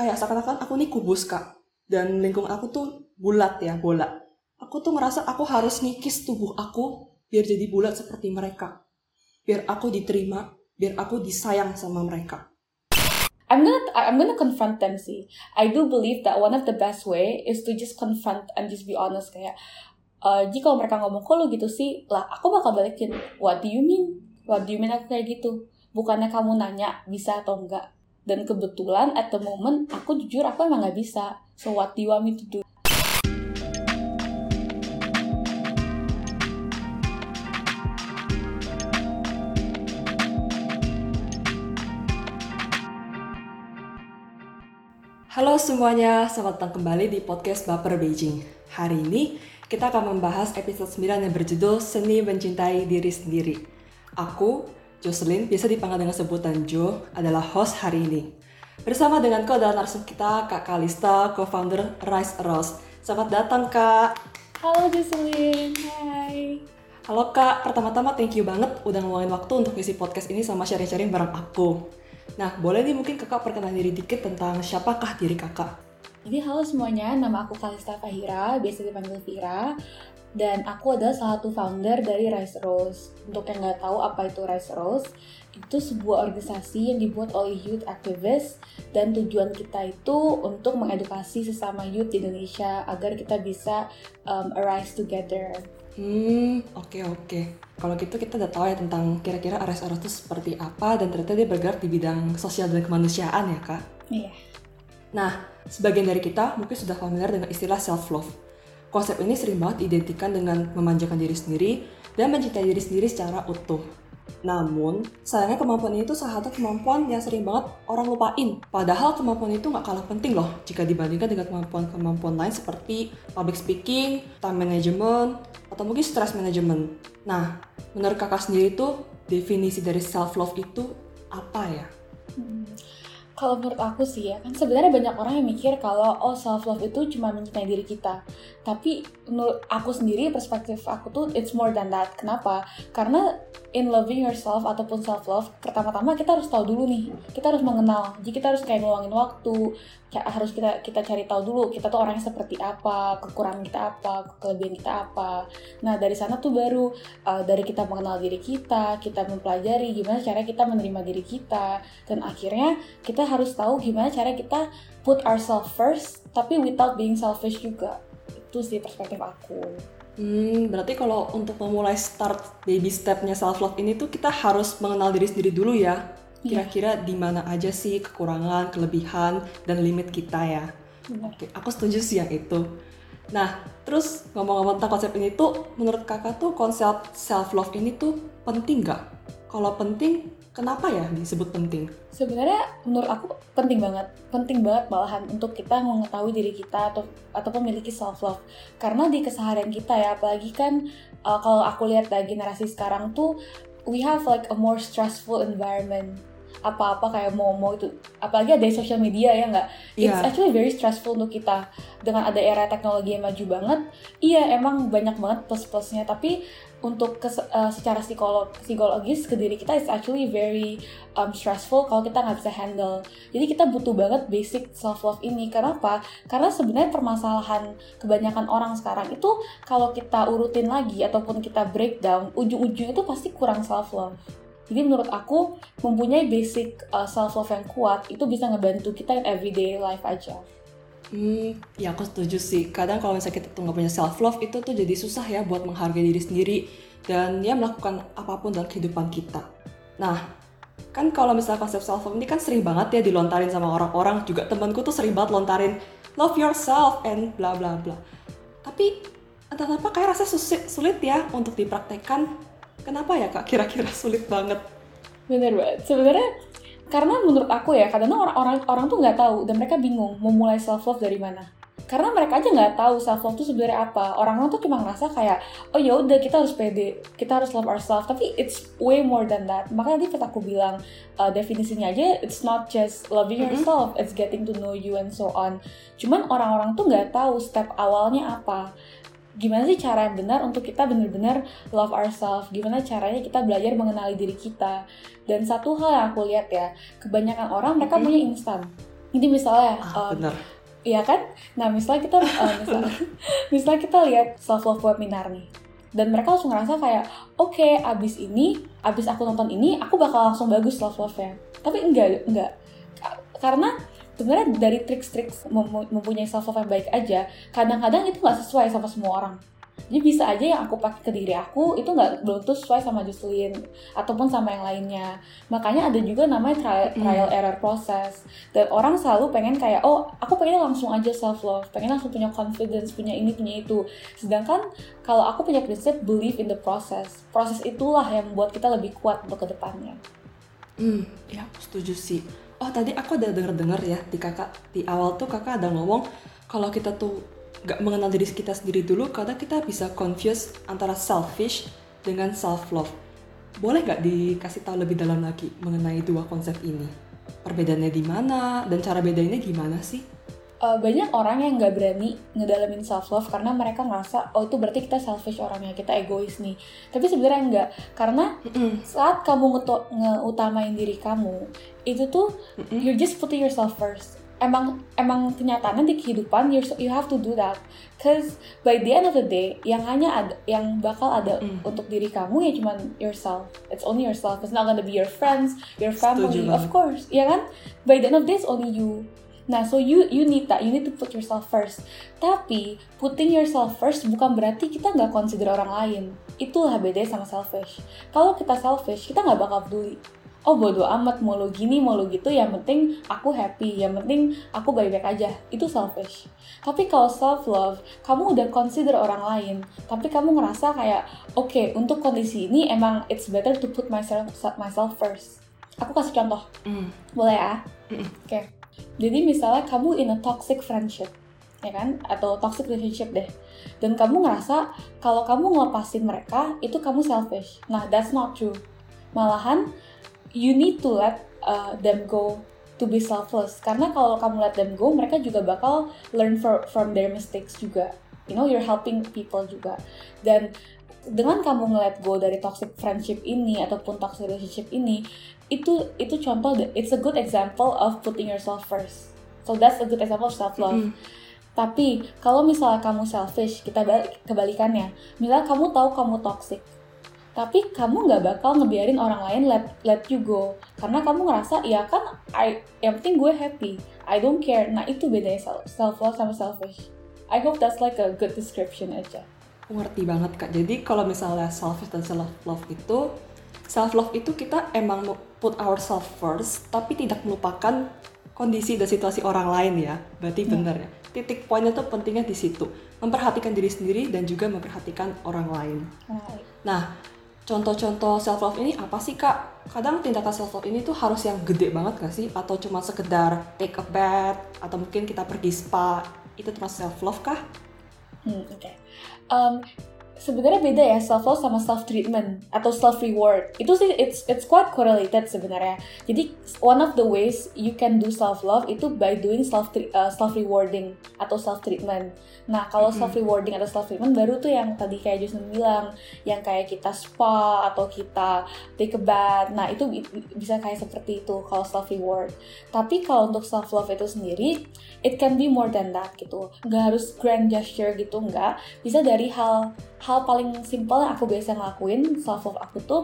kayak seakan-akan aku nih kubus kak. Dan lingkungan aku tuh bulat ya bola. Aku tuh ngerasa aku harus ngikis tubuh aku biar jadi bulat seperti mereka. Biar aku diterima biar aku disayang sama mereka. I'm gonna I'm gonna confront them sih. I do believe that one of the best way is to just confront and just be honest kayak uh, jika mereka ngomong kok gitu sih lah aku bakal balikin. What do you mean? What do you mean aku kayak gitu? Bukannya kamu nanya bisa atau enggak dan kebetulan at the moment aku jujur aku emang nggak bisa so what do you want me to do Halo semuanya, selamat datang kembali di podcast Baper Beijing. Hari ini kita akan membahas episode 9 yang berjudul Seni Mencintai Diri Sendiri. Aku, Jocelyn, biasa dipanggil dengan sebutan Jo, adalah host hari ini. Bersama dengan kau dan narsum kita, Kak Kalista, co-founder Rise Rose. Selamat datang, Kak. halo Jocelyn hai Halo Kak, pertama-tama thank you banget udah ngeluangin waktu untuk ngisi podcast ini sama sharing-sharing bareng aku. Nah, boleh nih mungkin kakak perkenalan diri dikit tentang siapakah diri kakak? Jadi halo semuanya, nama aku Kalista Fahira, biasa dipanggil Vira dan aku adalah salah satu founder dari Rise Rose. Untuk yang nggak tahu apa itu Rise Rose, itu sebuah organisasi yang dibuat oleh youth activist dan tujuan kita itu untuk mengedukasi sesama youth di Indonesia agar kita bisa um, arise together. Hmm, oke oke. Kalau gitu kita udah tahu ya tentang kira-kira RSRS itu seperti apa dan ternyata dia bergerak di bidang sosial dan kemanusiaan ya kak. Iya. Nah, sebagian dari kita mungkin sudah familiar dengan istilah self-love. Konsep ini sering banget identikan dengan memanjakan diri sendiri dan mencintai diri sendiri secara utuh. Namun, sayangnya kemampuan ini tuh salah satu kemampuan yang sering banget orang lupain. Padahal kemampuan itu nggak kalah penting loh jika dibandingkan dengan kemampuan-kemampuan lain seperti public speaking, time management, atau mungkin stress management. Nah, menurut kakak sendiri tuh definisi dari self-love itu apa ya? Kalau menurut aku sih ya, kan sebenarnya banyak orang yang mikir kalau oh self love itu cuma mencintai diri kita. Tapi menurut aku sendiri perspektif aku tuh it's more than that. Kenapa? Karena in loving yourself ataupun self love, pertama-tama kita harus tahu dulu nih. Kita harus mengenal. Jadi kita harus kayak ngeluangin waktu, harus kita kita cari tahu dulu kita tuh orangnya seperti apa, kekurangan kita apa, kelebihan kita apa. Nah, dari sana tuh baru uh, dari kita mengenal diri kita, kita mempelajari gimana cara kita menerima diri kita dan akhirnya kita harus tahu gimana cara kita put ourselves first tapi without being selfish juga itu sih perspektif aku Hmm, berarti kalau untuk memulai start baby stepnya self love ini tuh kita harus mengenal diri sendiri dulu ya. Iya. Kira-kira di mana aja sih kekurangan, kelebihan, dan limit kita ya. Benar. Oke, aku setuju sih yang itu. Nah, terus ngomong-ngomong tentang konsep ini tuh, menurut kakak tuh konsep self love ini tuh penting nggak? Kalau penting, kenapa ya disebut penting? sebenarnya menurut aku penting banget penting banget malahan untuk kita mengetahui diri kita atau atau memiliki self love karena di keseharian kita ya apalagi kan uh, kalau aku lihat dari generasi sekarang tuh we have like a more stressful environment. Apa-apa kayak mau mau itu apalagi ada social media ya nggak? It's Iya. actually very stressful untuk kita. Dengan ada era teknologi yang maju banget iya emang banyak banget plus plusnya tapi untuk kes- uh, secara psikolog psikologis ke diri kita it's actually very um, stressful kalau kita nggak bisa handle. Jadi kita butuh banget basic self love ini. Kenapa? Karena sebenarnya permasalahan kebanyakan orang sekarang itu kalau kita urutin lagi ataupun kita breakdown ujung-ujungnya itu pasti kurang self love jadi menurut aku mempunyai basic uh, self love yang kuat itu bisa ngebantu kita in everyday life aja. Hmm, ya aku setuju sih. Kadang kalau misalnya kita tuh nggak punya self love itu tuh jadi susah ya buat menghargai diri sendiri dan ya melakukan apa pun dalam kehidupan kita. Nah, kan kalau misalnya konsep self love ini kan sering banget ya dilontarin sama orang-orang. Juga temanku tuh sering banget lontarin love yourself and bla bla bla. Tapi entah kenapa kayak rasa susi- sulit ya untuk dipraktekkan. Kenapa ya kak? Kira-kira sulit banget. Bener banget. Sebenarnya karena menurut aku ya kadang orang-orang orang tuh nggak tahu dan mereka bingung mau mulai self love dari mana. Karena mereka aja nggak tahu self love itu sebenarnya apa. Orang-orang tuh cuma ngerasa kayak oh ya udah kita harus pede, kita harus love ourselves. Tapi it's way more than that. Makanya tadi pas aku bilang uh, definisinya aja it's not just loving Mhm. yourself, it's getting to know you and so on. Cuman orang-orang tuh nggak tahu step awalnya apa. Gimana sih cara yang benar untuk kita benar-benar love ourselves? Gimana caranya kita belajar mengenali diri kita? Dan satu hal yang aku lihat ya, kebanyakan orang mereka punya instan. Jadi misalnya, ah, um, bener. Iya kan? Nah, misalnya kita uh, misalnya, misalnya kita lihat self love webinar nih. Dan mereka langsung ngerasa kayak, oke, okay, abis ini, abis aku nonton ini, aku bakal langsung bagus self love-nya. Tapi enggak, enggak. Karena sebenarnya dari trik-trik mempunyai self love yang baik aja, kadang-kadang itu nggak sesuai sama semua orang. Jadi bisa aja yang aku pakai ke diri aku itu nggak belum tuh sesuai sama Jocelyn ataupun sama yang lainnya. Makanya ada juga namanya trial, hmm. trial error process. Dan orang selalu pengen kayak oh aku pengen langsung aja self love, pengen langsung punya confidence, punya ini punya itu. Sedangkan kalau aku punya prinsip believe in the process. Proses itulah yang membuat kita lebih kuat untuk ke depannya. Hmm, ya setuju sih. Oh tadi aku udah denger-denger ya di kakak di awal tuh kakak ada ngomong kalau kita tuh gak mengenal diri kita sendiri dulu karena kita bisa confuse antara selfish dengan self love. Boleh gak dikasih tahu lebih dalam lagi mengenai dua konsep ini? Perbedaannya di mana dan cara bedainnya gimana sih? Uh, banyak orang yang nggak berani ngedalamin self love karena mereka ngerasa oh itu berarti kita selfish orangnya kita egois nih. Tapi sebenarnya enggak karena mm saat kamu ngeutamain diri kamu itu tuh mm you're just putting yourself first. Emang emang kenyataannya di kehidupan you you have to do that. Cause by the end of the day yang hanya ada yang bakal ada mm. untuk diri kamu ya cuman yourself. It's only yourself. It's not gonna be your friends your family of course. Ya kan? By the end of the day it's only you Nah, so you you need that, you need to put yourself first. Tapi putting yourself first bukan berarti kita nggak consider orang lain. Itulah bedanya sama selfish. Kalau kita selfish, kita nggak bakal peduli oh bodo amat mau lo gini mau lo gitu yang penting aku happy yang penting aku baik-baik aja itu selfish tapi kalau self love kamu udah consider orang lain tapi kamu ngerasa kayak oke okay, untuk kondisi ini emang it's better to put myself myself first aku kasih contoh mm. boleh ya mm. oke okay. Jadi misalnya kamu in a toxic friendship ya kan? Atau toxic relationship deh. Dan kamu ngerasa kalau kamu ngelepasin mereka itu kamu selfish. Nah that's not true. Malahan you need to let uh, them go to be selfless. Karena kalau kamu let them go mereka juga bakal learn for, from their mistakes juga. You know you're helping people juga. Dan dengan kamu nge-let go dari toxic friendship ini ataupun toxic relationship ini itu itu contoh it's a good example of putting yourself first. So that's a good example of self love mm -hmm. tapi kalau misalnya kamu selfish kita balik kebalikannya. Misalnya kamu tahu kamu toxic tapi kamu nggak bakal ngebiarin orang lain let let you go. Karena kamu ngerasa ya kan I yang penting gue happy. I don't care. Nah itu bedanya self, self love sama selfish. I hope that's like a good description aja ngerti banget kak. Jadi kalau misalnya selfish dan self love itu self love itu kita emang put ourselves first tapi tidak melupakan kondisi dan situasi orang lain ya berarti hmm. bener ya titik poinnya tuh pentingnya di situ memperhatikan diri sendiri dan juga memperhatikan orang lain. Nah, contoh-contoh self love ini apa sih kak? Kadang tindakan self love ini tuh harus yang gede banget gak sih? Atau cuma sekedar take a bath atau mungkin kita pergi spa itu termasuk self love kah? Hmm, oke. Okay. Um, sebenarnya beda ya self love sama self treatment atau self reward itu sih it's it's quite correlated sebenarnya. Jadi one of the ways you can do self love itu by doing self uh, self rewarding atau self treatment nah kalau mm -hmm. self rewarding atau self treatment baru tuh yang tadi kayak Justin bilang yang kayak kita spa atau kita take a bath. Nah itu bisa kayak seperti itu kalau self reward tapi kalau untuk self love itu sendiri it can be more than that gitu. Nggak harus grand gesture gitu nggak. Bisa dari hal hal paling simpel yang aku biasa ngelakuin self love aku tuh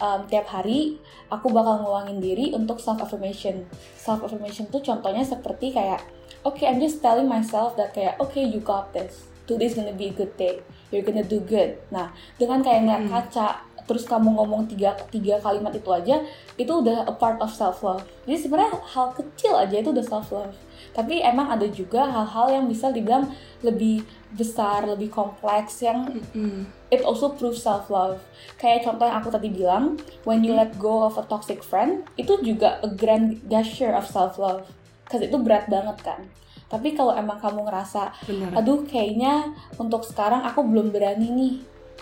um, tiap hari aku bakal ngeluangin diri untuk self affirmation. Self affirmation tuh contohnya seperti kayak oke okay, I'm just telling myself that kayak oke okay, you got this. Today's gonna be a good day. You're gonna do good. Nah dengan kayak ngeliat hmm. kaca terus kamu ngomong tiga tiga kalimat itu aja itu udah a part of self love. Jadi sebenarnya hal kecil aja itu udah self love. Tapi emang ada juga hal-hal yang bisa dibilang lebih besar lebih kompleks yang mm-hmm. it also proves self love kayak contoh yang aku tadi bilang when you let go of a toxic friend itu juga a grand gesture of self love karena itu berat banget kan tapi kalau emang kamu ngerasa Bener. aduh kayaknya untuk sekarang aku belum berani nih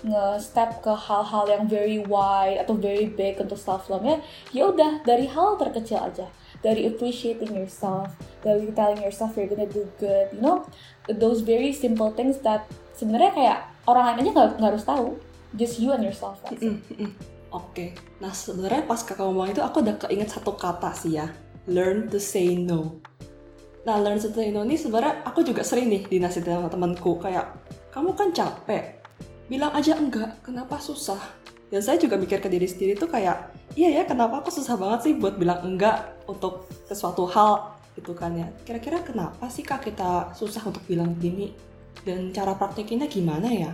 nge-step ke hal-hal yang very wide atau very big untuk self love nya ya udah dari hal terkecil aja dari appreciating yourself dari telling yourself you're gonna do good you know? Those very simple things that sebenarnya kayak orang lain aja nggak harus tahu. Just you and yourself mm -hmm. oke. Okay. nah sebenarnya pas kakak ngomong itu aku udah keinget satu kata sih ya. Learn to say no. Nah, learn to say no ini sebenarnya aku juga sering nih dinasihatin sama temanku. Kayak kamu kan capek, bilang aja enggak, kenapa susah? Dan saya juga mikir ke diri sendiri tuh kayak iya ya kenapa aku susah banget sih buat bilang enggak untuk sesuatu hal gitu kan ya. Kira-kira kenapa sih kak kita susah untuk bilang gini? Dan cara praktekinnya gimana ya?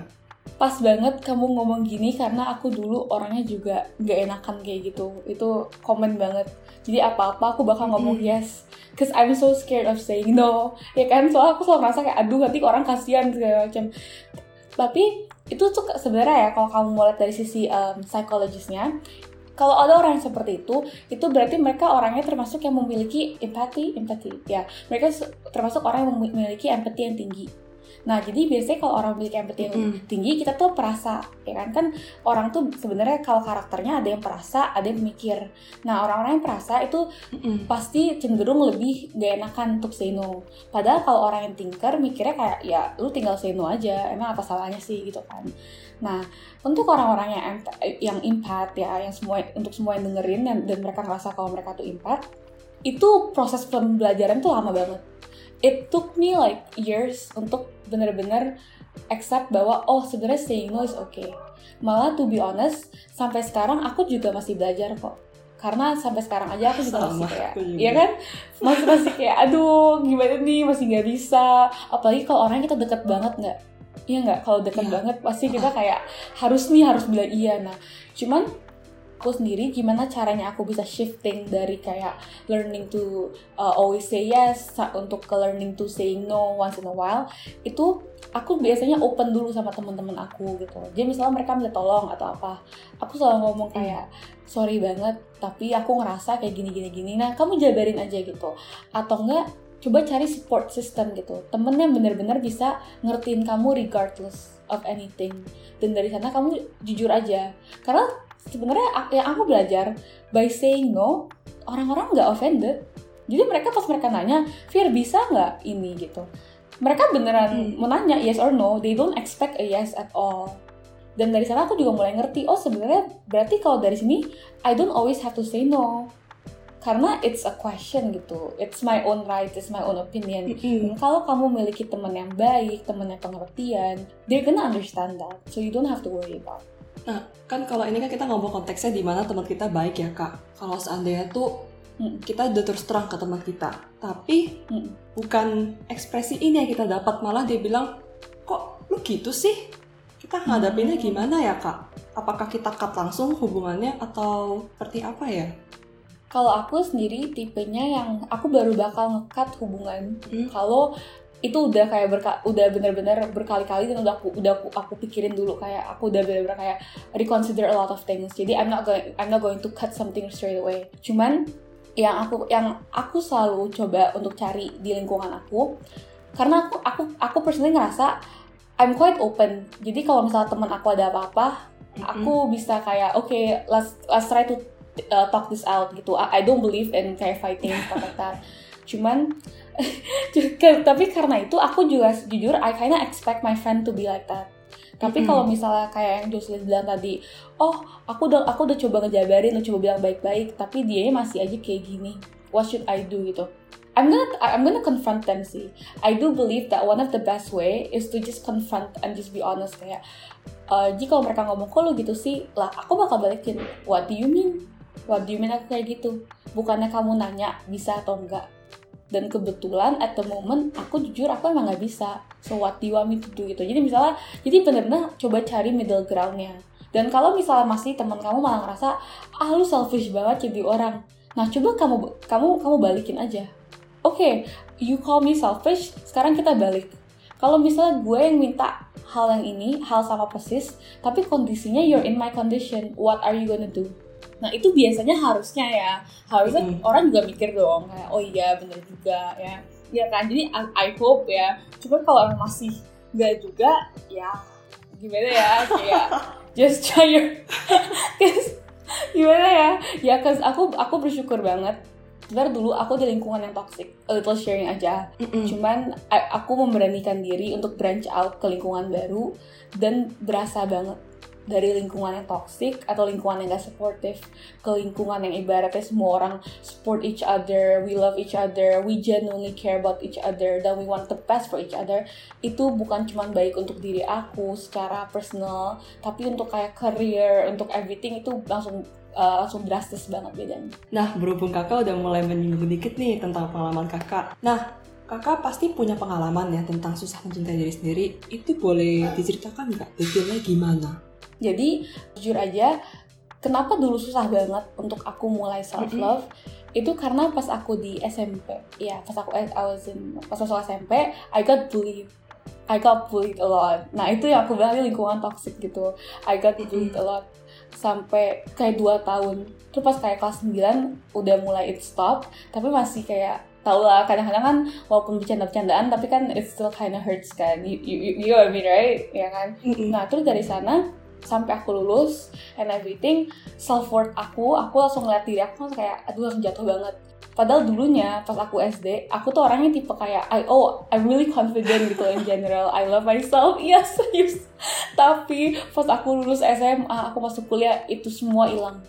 pas banget kamu ngomong gini karena aku dulu orangnya juga gak enakan kayak gitu itu komen banget jadi apa-apa aku bakal ngomong Mm. yes cause I'm so scared of saying no ya kan soalnya aku selalu merasa kayak aduh nanti orang kasihan segala macam tapi itu tuh sebenarnya ya kalau kamu mulai dari sisi um, psikologisnya kalau ada orang yang seperti itu, itu berarti mereka orangnya termasuk yang memiliki empati, empati, ya. Mereka termasuk orang yang memiliki empati yang tinggi. Nah, jadi biasanya kalau orang memiliki empati yang Mm. tinggi, kita tuh perasa, ya kan? Kan orang tuh sebenarnya kalau karakternya ada yang perasa, ada yang mikir. Nah, orang-orang yang perasa itu Mm-mm. pasti cenderung lebih gak enakan untuk say no. Padahal kalau orang yang thinker mikirnya kayak ya lu tinggal say no aja, emang apa salahnya sih gitu kan. Nah, untuk orang-orang yang yang impact ya, yang semua untuk semua yang dengerin dan, dan mereka ngerasa kalau mereka tuh impact, itu proses pembelajaran tuh lama banget. It took me like years untuk bener-bener accept bahwa oh sebenarnya saying no is okay. Malah to be honest, sampai sekarang aku juga masih belajar kok. Karena sampai sekarang aja aku juga masih kayak, ya kan? Masih masih kayak, aduh gimana nih, masih nggak bisa. Apalagi kalau orang kita deket banget nggak? Iya nggak? Kalau deket Iya. banget pasti kita kayak harus nih harus bilang iya. Nah, cuman aku sendiri gimana caranya aku bisa shifting dari kayak learning to uh, always say yes untuk ke learning to say no once in a while itu aku biasanya open dulu sama teman-teman aku gitu. Jadi misalnya mereka minta tolong atau apa aku selalu ngomong kayak sorry banget tapi aku ngerasa kayak gini gini gini. Nah kamu jabarin aja gitu. Atau enggak coba cari support system gitu. Temen yang bener-bener bisa ngertiin kamu regardless of anything. Dan dari sana kamu jujur aja. Karena sebenarnya yang aku belajar by saying no orang-orang nggak offended. Jadi mereka pas mereka nanya Fir bisa nggak ini? gitu. Mereka beneran Hmm. menanya yes or no they don't expect a yes at all. Dan dari sana aku juga mulai ngerti oh sebenarnya berarti kalau dari sini I don't always have to say no. Karena it's a question gitu. It's my own right it's my own opinion. Dan kalau kamu memiliki teman yang baik teman yang pengertian they're gonna understand that. So you don't have to worry about Nah, kan kalau ini kan kita ngomong konteksnya di mana teman kita baik ya kak. Kalau seandainya tuh Mm. kita udah terus terang ke teman kita, tapi Mm. bukan ekspresi ini yang kita dapat malah dia bilang kok lu gitu sih? Kita ngadapinnya gimana ya kak? Apakah kita cut langsung hubungannya atau seperti apa ya? Kalau aku sendiri tipenya yang aku baru bakal ngekat hubungan Hmm. kalau itu udah kayak berka, udah bener-bener berkali-kali dan udah aku udah aku, aku pikirin dulu kayak aku udah bener-bener kayak reconsider a lot of things. Jadi I'm not going I'm not going to cut something straight away. Cuman yang aku yang aku selalu coba untuk cari di lingkungan aku karena aku aku aku personally ngerasa I'm quite open. Jadi kalau misalnya teman aku ada apa-apa, aku bisa kayak oke okay, let's let's try to uh, talk this out gitu I, I don't believe in kayak fighting stuff like that cuman tapi karena itu aku juga jujur I kinda expect my friend to be like that. Tapi Mm-mm. kalau misalnya kayak yang Jocelyn bilang tadi oh aku udah aku udah coba ngejabarin udah coba bilang baik-baik tapi dia masih aja kayak gini what should I do? Gitu. I'm gonna I'm gonna confront them sih. I do believe that one of the best way is to just confront and just be honest kayak uh, jika mereka ngomong kok lu gitu sih lah aku bakal balikin. What do you mean? What do you mean aku kayak gitu? Bukannya kamu nanya bisa atau enggak dan kebetulan at the moment aku jujur aku emang nggak bisa. So what do you want me to do gitu. Jadi misalnya jadi bener-bener coba cari middle groundnya. Dan kalau misalnya masih teman kamu malah ngerasa ah lu selfish banget jadi orang. Nah coba kamu kamu kamu balikin aja. Oke you call me selfish sekarang kita balik. Kalau misalnya gue yang minta hal yang ini hal sama persis tapi kondisinya you're in my condition what are you gonna do nah itu biasanya harusnya ya harusnya orang juga mikir dong kayak oh iya bener juga ya. Ya kan? Jadi I, hope ya cuma kalau masih nggak juga ya gimana ya kayak just try your Cause, gimana ya ya cause aku aku bersyukur banget. Sebenarnya dulu aku di lingkungan yang toxic a little sharing aja. Mm-mm. cuman a- aku memberanikan diri untuk branch out ke lingkungan baru dan berasa banget dari lingkungan yang toxic atau lingkungan yang gak supportive ke lingkungan yang ibaratnya semua orang support each other, we love each other, we genuinely care about each other, dan we want the best for each other, itu bukan cuma baik untuk diri aku secara personal, tapi untuk kayak career, untuk everything itu langsung uh, langsung drastis banget bedanya. Nah, berhubung kakak udah mulai menyinggung dikit nih tentang pengalaman kakak. Nah, kakak pasti punya pengalaman ya tentang susah mencintai diri sendiri. Itu boleh diceritakan nggak? Detailnya gimana? Jadi jujur aja, kenapa dulu susah banget untuk aku mulai self love? Mm -hmm. Itu karena pas aku di SMP, ya pas aku I was in, pas masuk SMP, I got bullied. I got bullied a lot. Nah itu yang aku bilang lingkungan toxic gitu. I got bullied a lot sampai kayak 2 tahun. Terus pas kayak kelas 9 udah mulai it stop, tapi masih kayak tau lah kadang-kadang kan walaupun bercanda-bercandaan tapi kan it still kinda hurts kan you, you, you know what I mean right ya kan nah terus dari sana sampai aku lulus and everything self worth aku aku langsung ngeliat diri aku kayak aduh langsung jatuh banget. Padahal dulunya pas aku SD aku tuh orangnya tipe kayak I oh I'm really confident gitu in general. I love myself. Yes yes tapi pas aku lulus SMA aku masuk kuliah itu semua hilang.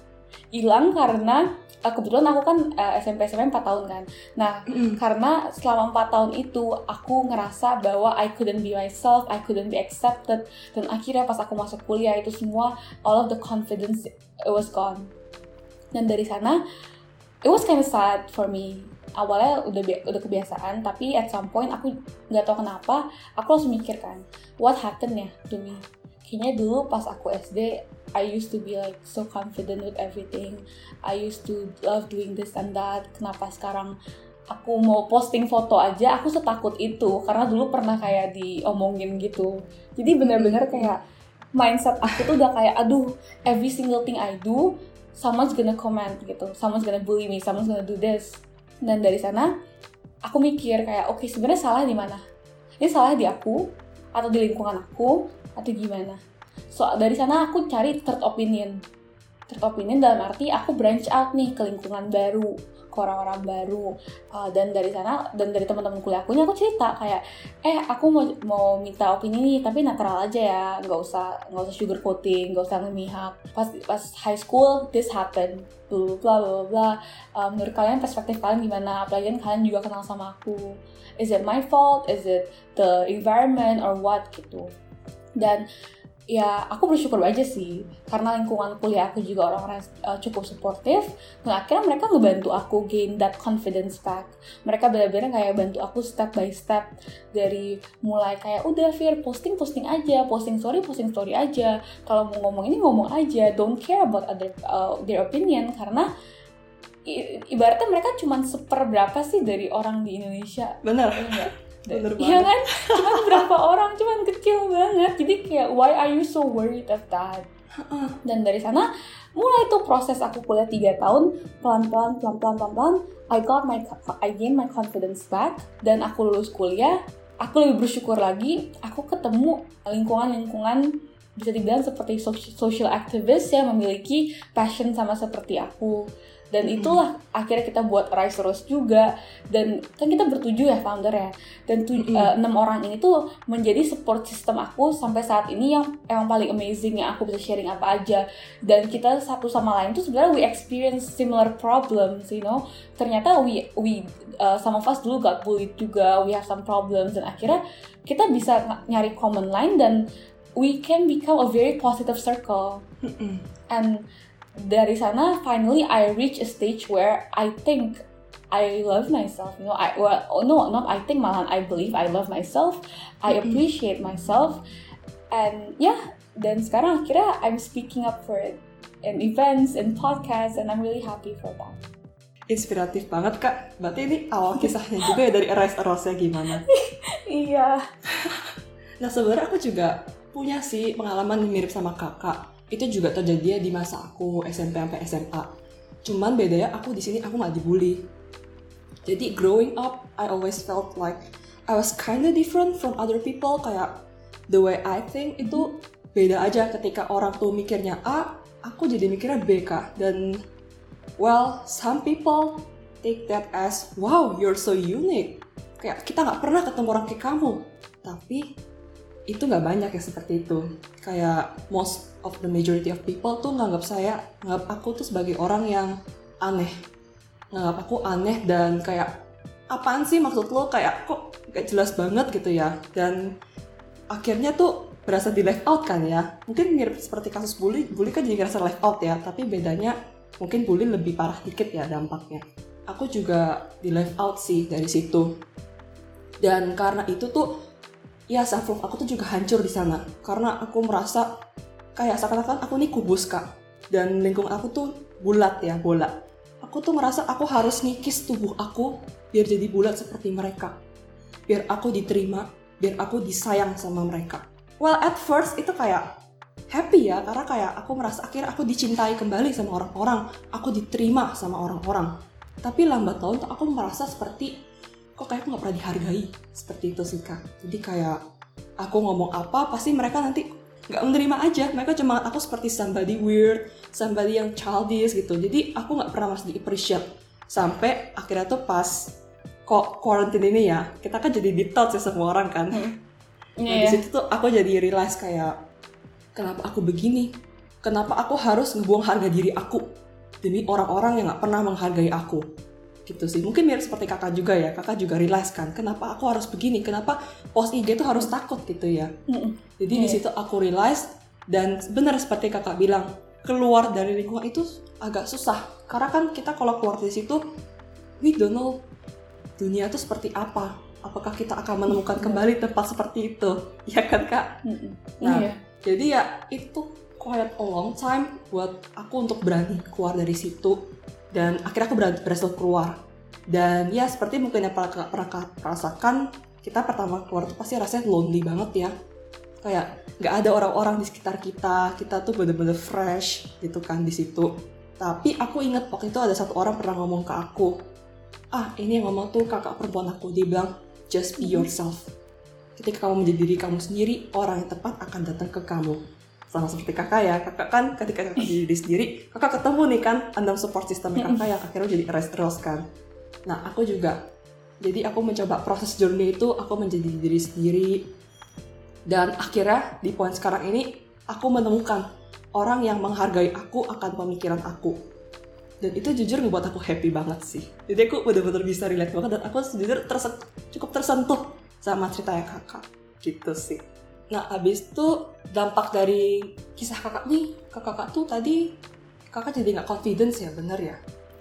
Hilang karena uh, kebetulan aku kan uh, SMP SMP 4 tahun kan. Nah, mm. karena selama 4 tahun itu aku ngerasa bahwa I couldn't be myself, I couldn't be accepted dan akhirnya pas aku masuk kuliah itu semua all of the confidence it was gone. Dan dari sana it was kind of sad for me. Awalnya udah udah kebiasaan, tapi at some point aku nggak tahu kenapa aku langsung mikir kan, what happened ya to me? Kayaknya dulu pas aku SD I used to be like so confident with everything. I used to love doing this and that. Kenapa sekarang aku mau posting foto aja aku setakut itu karena dulu pernah kayak diomongin gitu. Jadi bener-bener kayak mindset aku tuh udah kayak aduh every single thing I do someone's gonna comment gitu. Someone's gonna bully me, someone's gonna do this. Dan dari sana aku mikir kayak oke okay, sebenarnya salah di mana? Ini salah di aku atau di lingkungan aku atau gimana? so dari sana aku cari third opinion. Third opinion dalam arti aku branch out nih ke lingkungan baru ke orang-orang baru. Uh, dan dari sana dan dari teman-teman kuliah aku aku cerita kayak eh aku mau mau minta opini nih tapi netral aja ya. Nggak usah nggak usah sugar coating nggak usah ngemihak pas pas high school this happen bla bla bla bla uh, menurut kalian perspektif kalian gimana? Apalagi kan kalian juga kenal sama aku is it my fault? Is it the environment or what gitu. Dan ya aku bersyukur aja sih. Karena lingkungan kuliah aku juga orang-orang uh, cukup suportif dan akhirnya mereka ngebantu aku gain that confidence back. Mereka benar-benar kayak bantu aku step by step. Dari mulai kayak udah Fir posting posting aja. Posting story posting story aja. Kalau mau ngomong ini ngomong aja. Don't care about other uh, their opinion. Karena ibaratnya mereka cuma seper berapa sih dari orang di Indonesia? Benar. Ya Iya kan? Cuman berapa orang, cuman kecil banget. Jadi kayak why are you so worried of that? Dan dari sana mulai tuh proses aku kuliah 3 tahun. Pelan-pelan pelan-pelan pelan-pelan I got my I gain my confidence back. Dan aku lulus kuliah aku lebih bersyukur lagi. Aku ketemu lingkungan-lingkungan bisa dibilang seperti social activist yang memiliki passion sama seperti aku dan hmm. itulah akhirnya kita buat Rise Rose juga dan kan kita bertujuh ya founder ya dan hmm. uh, enam orang ini tuh menjadi support system aku sampai saat ini yang yang paling amazing yang aku bisa sharing apa aja dan kita satu sama lain tuh sebenarnya we experience similar problems you know ternyata we we uh, some of us dulu got bullied juga we have some problems dan akhirnya kita bisa nyari common line dan we can become a very positive circle hmm. and dari sana finally I reach a stage where I think I love myself. You know I well oh no not I think malahan I believe I love myself. I appreciate myself. And yeah dan sekarang akhirnya I'm speaking up for it. In events and podcasts and I'm really happy for that. Inspiratif banget kak. Berarti ini awal kisahnya juga ya dari Arise Rose gimana? Iya. Nah sebenarnya aku juga punya sih pengalaman mirip sama kakak itu juga terjadi di masa aku SMP sampai SMA. Cuman bedanya aku di sini aku nggak dibully. Jadi growing up, I always felt like I was kinda different from other people. Kayak the way I think itu beda aja ketika orang tuh mikirnya A, aku jadi mikirnya B kak. Dan well, some people take that as wow, you're so unique. Kayak kita nggak pernah ketemu orang kayak kamu. Tapi itu nggak banyak yang seperti itu. Kayak most of the majority of people tuh nganggap saya nganggap aku tuh sebagai orang yang aneh. Nganggap aku aneh dan kayak apaan sih maksud lo? Kayak kok gak jelas banget gitu ya. Dan akhirnya tuh berasa di left out kan ya. Mungkin mirip seperti kasus bully bully kan jadi ngerasa left out ya. Tapi bedanya mungkin bully lebih parah dikit ya dampaknya. Aku juga di left out sih dari situ. Dan karena itu tuh ya self aku tuh juga hancur di sana. Karena aku merasa kayak seakan-akan aku nih kubus kak. Dan lingkungan aku tuh bulat ya bola. Aku tuh merasa aku harus ngikis tubuh aku biar jadi bulat seperti mereka. Biar aku diterima biar aku disayang sama mereka. Well at first itu kayak happy ya karena kayak aku merasa akhirnya aku dicintai kembali sama orang-orang. Aku diterima sama orang-orang. Tapi lambat tuh aku merasa seperti kok kayak aku nggak pernah dihargai? Seperti itu sih kak. Jadi kayak aku ngomong apa pasti mereka nanti nggak menerima aja. Mereka cuma aku seperti somebody weird somebody yang childish gitu. Jadi aku nggak pernah masih di appreciate sampai akhirnya tuh pas kok quarantine ini ya kita kan jadi di touch ya semua orang kan. Hmm. nah Iya. di situ tuh aku jadi realize kayak kenapa aku begini? Kenapa aku harus ngebuang harga diri aku demi orang-orang yang nggak pernah menghargai aku gitu sih. Mungkin mirip seperti kakak juga ya. Kakak juga realize kan. Kenapa aku harus begini? Kenapa post IG tuh harus takut gitu ya? Jadi di Iya. situ aku realize dan benar seperti kakak bilang keluar dari lingkungan itu agak susah. Karena kan kita kalau keluar dari situ we don't know dunia itu seperti apa. Apakah kita akan menemukan kembali tempat seperti itu? Ya kan kak. Nah. Iya. jadi ya itu quite a long time buat aku untuk berani keluar dari situ dan akhirnya aku berhasil keluar. Dan ya seperti mungkin yang pernah pernah rasakan kita pertama keluar tuh pasti rasanya lonely banget ya. Kayak nggak ada orang-orang di sekitar kita kita tuh bener-bener fresh gitu kan di situ. Tapi aku ingat waktu itu ada satu orang pernah ngomong ke aku ah ini yang ngomong tuh kakak perempuan aku. Dia bilang just be yourself. Ketika kamu menjadi diri kamu sendiri orang yang tepat akan datang ke kamu sama seperti kakak ya. Kakak kan ketika kakak jadi diri sendiri kakak ketemu nih kan andam support sistemnya kakak yang akhirnya jadi rest terus kan. Nah aku juga. Jadi aku mencoba proses journey itu aku menjadi diri sendiri. Dan akhirnya di poin sekarang ini aku menemukan orang yang menghargai aku akan pemikiran aku. Dan itu jujur ngebuat aku happy banget sih. Jadi aku bener-bener bisa relate banget dan aku jujur terse- cukup tersentuh sama ceritanya kakak. Gitu sih nah abis itu dampak dari kisah kakak nih ke kakak tuh tadi kakak jadi nggak confidence ya bener ya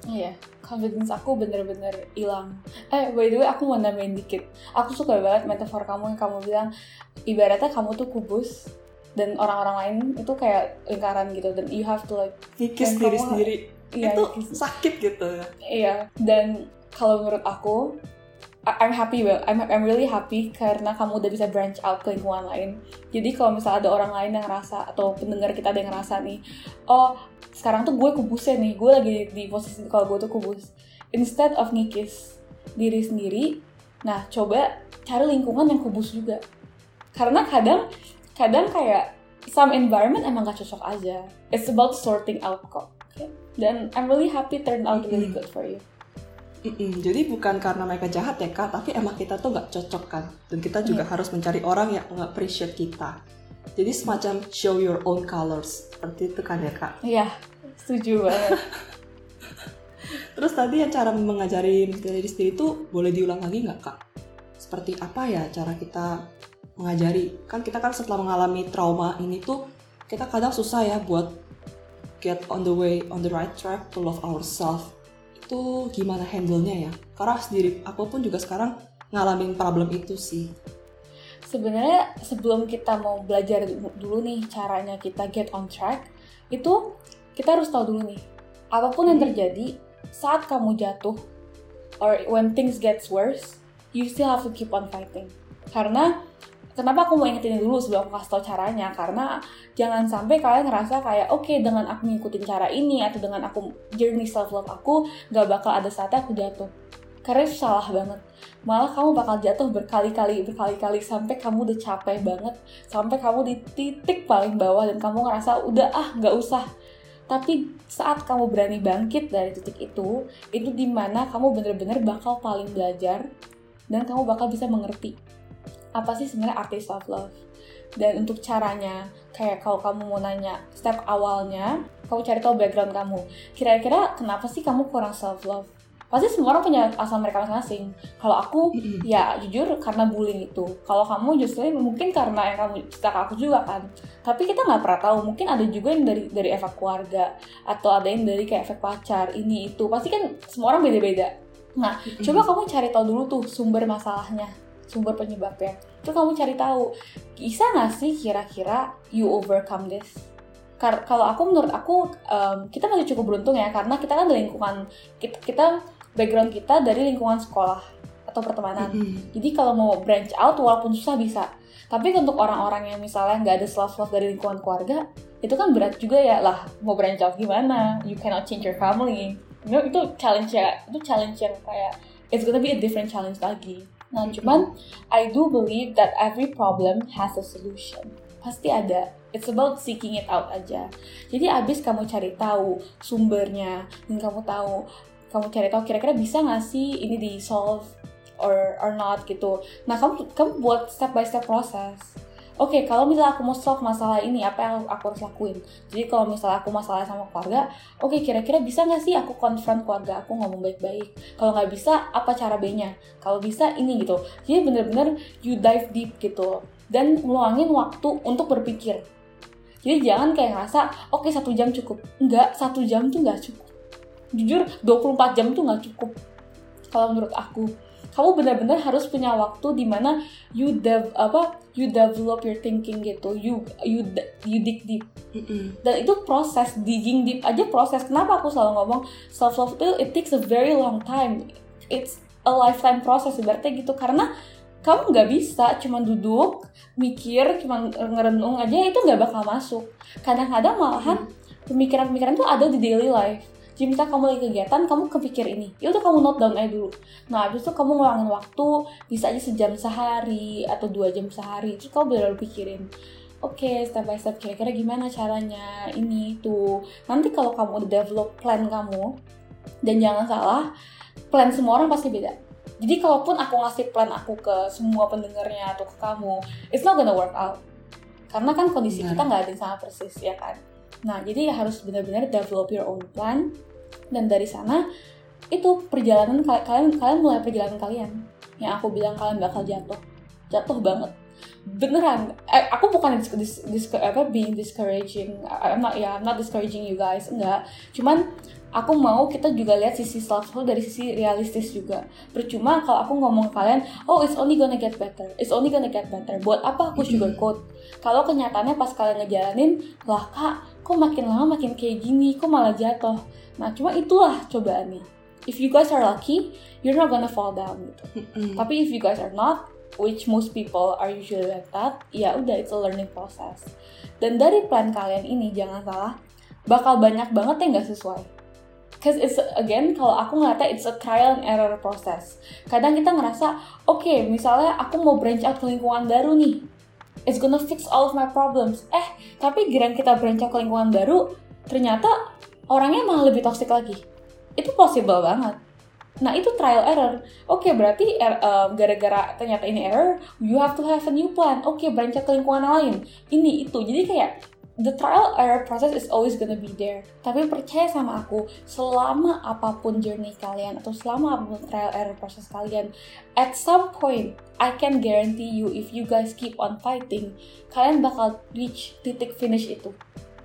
Iya, confidence aku bener-bener hilang. Eh, by the way, aku mau nambahin dikit. Aku suka banget metafor kamu yang kamu bilang, ibaratnya kamu tuh kubus, dan orang-orang lain itu kayak lingkaran gitu, dan you have to like, kikis diri kamu- sendiri iya, itu sakit gitu ya iya. Dan kalau menurut aku, I'm happy banget, I'm, I'm really happy karena kamu udah bisa branch out ke lingkungan lain. Jadi kalau misalnya ada orang lain yang ngerasa, atau pendengar kita ada yang ngerasa nih, oh sekarang tuh gue kubusnya nih, gue lagi di posisi kalau gue tuh kubus. Instead of ngikis diri sendiri, nah coba cari lingkungan yang kubus juga. Karena kadang, kadang kayak some environment emang gak cocok aja. It's about sorting out kok. oke? Dan I'm really happy turned out really Mm-mm. good for you. Mm-mm, jadi bukan karena mereka jahat ya kak, tapi emang kita tuh nggak cocok kan, dan kita juga harus mencari orang yang nge-appreciate kita. Jadi semacam show your own colors, seperti itu kan ya kak. Iya, setuju banget. Terus tadi yang cara mengajari mencintai diri sendiri itu boleh diulang lagi nggak kak? Seperti apa ya cara kita mengajari? Kan kita kan setelah mengalami trauma ini tuh kita kadang susah ya buat get on the way, on the right track to love ourselves. Itu gimana handle-nya ya? Karena sendiri aku pun juga sekarang ngalamin problem itu sih. Sebenarnya sebelum kita mau belajar du- dulu nih caranya kita get on track, itu kita harus tahu dulu nih apa pun yang terjadi saat kamu jatuh or when things gets worse, you still have to keep on fighting. Karena kenapa aku mau ingetin dulu sebelum aku kasih tau caranya? Karena jangan sampai kalian ngerasa kayak oke dengan aku ngikutin cara ini atau dengan aku journey self love aku gak bakal ada saatnya aku jatuh. Karena salah banget malah kamu bakal jatuh berkali-kali berkali-kali sampai kamu udah capek banget sampai kamu di titik paling bawah dan kamu ngerasa udah ah nggak usah tapi saat kamu berani bangkit dari titik itu itu di mana kamu bener-bener bakal paling belajar dan kamu bakal bisa mengerti apa sih sebenarnya arti self love? Dan untuk caranya kayak kalau kamu mau nanya step awalnya kamu cari tahu background kamu. Kira-kira kenapa sih kamu kurang self love? Pasti semua orang punya asal mereka masing-masing. Kalau aku ya jujur karena bullying itu. Kalau kamu justru mungkin karena yang kamu cerita ke aku juga kan. Tapi kita nggak pernah tahu mungkin ada juga yang dari dari efek keluarga atau ada yang dari kayak efek pacar ini itu. Pasti kan semua orang beda-beda. Nah coba kamu cari tahu dulu tuh sumber masalahnya sumber penyebabnya itu kamu cari tahu bisa nggak sih kira-kira you overcome this Kar- kalau aku menurut aku em, kita masih cukup beruntung ya karena kita kan dari lingkungan kita, kita background kita dari lingkungan sekolah atau pertemanan Mm-mm. jadi kalau mau branch out walaupun susah bisa. Tapi untuk orang-orang yang misalnya nggak ada self love dari lingkungan keluarga, itu kan berat juga ya lah. Mau branch out gimana? You cannot change your family. You know, itu challenge ya, itu challenge yang kayak it's gonna be a different challenge lagi. Nah, cuman I do believe that every problem has a solution. Pasti ada. It's about seeking it out aja. Jadi abis kamu cari tahu sumbernya, dan kamu tahu kamu cari tahu kira-kira bisa nggak sih ini di solve or or not gitu. Nah kamu kamu buat step by step proses. Oke, kalau misalnya aku mau solve masalah ini, apa yang aku harus lakuin? Jadi kalau misalnya aku masalah sama keluarga, oke kira-kira bisa nggak sih aku confront keluarga aku ngomong baik-baik? Kalau nggak bisa, apa cara B-nya? Kalau bisa ini gitu. Jadi bener-bener you dive deep gitu dan ngeluangin waktu untuk berpikir. Jadi jangan kayak ngerasa, oke satu jam cukup. Enggak, satu jam tuh nggak cukup. Jujur, 24 jam tuh nggak cukup. Kalau menurut aku, kamu benar-benar harus punya waktu di mana you dev apa you develop your thinking gitu. You you you dig deep. Mm-mm. dan itu proses digging deep aja proses. Kenapa aku selalu ngomong self love itu it takes a very long time. It's a lifetime process berarti gitu. Karena kamu nggak bisa cuma duduk mikir cuma ngerenung aja itu nggak bakal masuk. Kadang-kadang malahan pemikiran-pemikiran tuh ada di daily life jadi misalnya kamu lagi kegiatan kamu kepikir ini ya udah kamu note down aja dulu nah habis itu kamu ngulangin waktu bisa aja sejam sehari atau dua jam sehari terus kamu benar pikirin Oke, step by step kira-kira gimana caranya ini itu. Nanti kalau kamu udah develop plan kamu dan jangan salah, plan semua orang pasti beda. Jadi kalaupun aku ngasih plan aku ke semua pendengarnya atau ke kamu, it's not gonna work out. Karena kan kondisi Benar. kita nggak ada yang sama persis ya kan. Nah, jadi harus benar-benar develop your own plan dan dari sana itu perjalanan kal- kalian kalian mulai perjalanan kalian. Yang aku bilang kalian bakal jatuh. Jatuh banget. Beneran. Eh, aku bukan dis, dis, dis- apa being discouraging. I'm not ya I'm not discouraging you guys. Enggak. Cuman aku mau kita juga lihat sisi love dari sisi realistis juga. Percuma kalau aku ngomong ke kalian oh it's only gonna get better. It's only gonna get better. Buat apa aku sugarcoat kalau kenyataannya pas kalian ngejalanin lah kak kok makin lama makin kayak gini? Kok malah jatuh? Nah cuma itulah cobaannya. If you guys are lucky you're not gonna fall down gitu. Tapi if you guys are not, which most people are usually like that, ya udah it's a learning process. Dan dari plan kalian ini jangan salah, bakal banyak banget yang nggak sesuai. Cause it's again kalau aku ngeliatnya it's a trial and error process. Kadang kita ngerasa, oke misalnya aku mau branch out ke lingkungan baru nih, it's gonna fix all of my problems. Eh tapi giran kita branch out ke lingkungan baru, ternyata orangnya malah lebih toxic lagi. Itu possible banget. Nah itu trial error. Oke berarti er- em, gara-gara ternyata ini error, you have to have a new plan. Oke beranjak ke lingkungan lain. Ini itu. Jadi kayak the trial error process is always gonna be there. Tapi percaya sama aku, selama apa pun journey kalian atau selama apa pun trial error proses kalian, at some point I can guarantee you if you guys keep on fighting, kalian bakal reach titik finish itu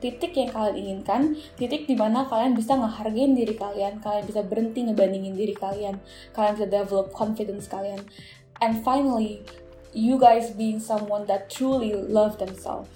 titik yang kalian inginkan, titik di mana kalian bisa ngehargain diri kalian, kalian bisa berhenti ngebandingin diri kalian, kalian bisa develop confidence kalian, and finally, you guys being someone that truly love themselves.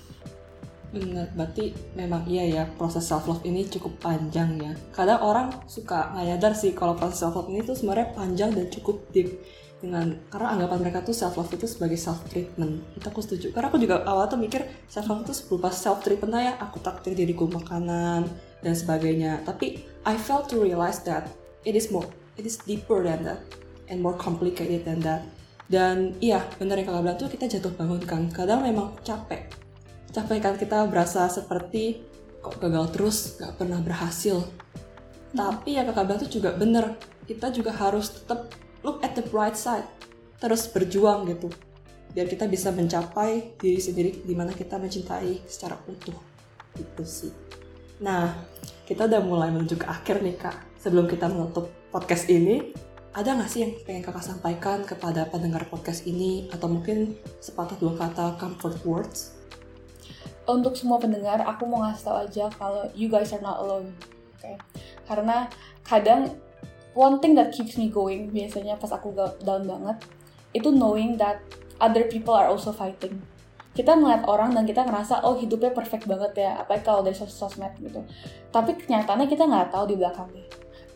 Bener, berarti memang iya ya proses self love ini cukup panjang ya. Kadang orang suka nggak sih kalau proses self love ini tuh sebenarnya panjang dan cukup deep dengan karena anggapan mereka tuh self love itu sebagai self treatment. Itu aku setuju. Karena aku juga awal tuh mikir self love itu berupa self treatment ya. Aku takdir diriku makanan dan sebagainya. Tapi I failed to realize that it is more, it is deeper than that and more complicated than that. Dan iya, benar yang kakak bilang tuh kita jatuh bangun kan. Kadang memang capek capek kan kita berasa seperti kok gagal terus gak pernah berhasil tapi ya kakak bilang tuh juga bener kita juga harus tetap look at the bright side terus berjuang gitu biar kita bisa mencapai diri sendiri di mana kita mencintai secara utuh. Itu sih. Nah, kita udah mulai menuju ke akhir nih kak. Sebelum kita menutup podcast ini, ada nggak sih yang pengen kakak sampaikan kepada pendengar podcast ini atau mungkin sepatah dua kata comfort words? Untuk semua pendengar, aku mau ngasih tau aja kalau you guys are not alone. Okay? karena kadang one thing that keeps me going biasanya pas aku down banget itu knowing that other people are also fighting kita ngeliat orang dan kita ngerasa oh hidupnya perfect banget ya apa kalau dari sos sosmed gitu tapi kenyataannya kita nggak tahu di belakangnya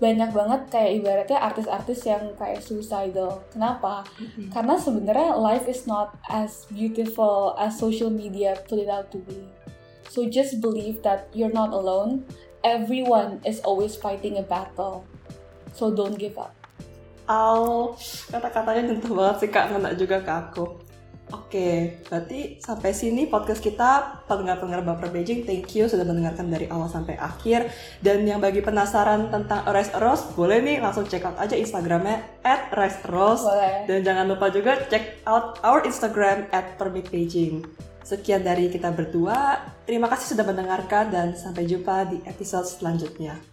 banyak banget kayak ibaratnya artis-artis yang kayak suicidal. Kenapa? Mm-hmm. karena sebenarnya life is not as beautiful as social media put it out to be. So just believe that you're not alone. Everyone is always fighting a battle. So don't give up. Al, kata-katanya nyentuh banget sih kak, ngena juga ke aku. Oke, berarti sampai sini podcast kita pendengar-pendengar Baper Beijing, thank you sudah mendengarkan dari awal sampai akhir. Dan yang bagi penasaran tentang Rice Rose, boleh nih langsung check out aja Instagramnya at Rice Rose. Boleh. Dan jangan lupa juga check out our Instagram at Permit Beijing. Sekian dari kita berdua, terima kasih sudah mendengarkan dan sampai jumpa di episode selanjutnya.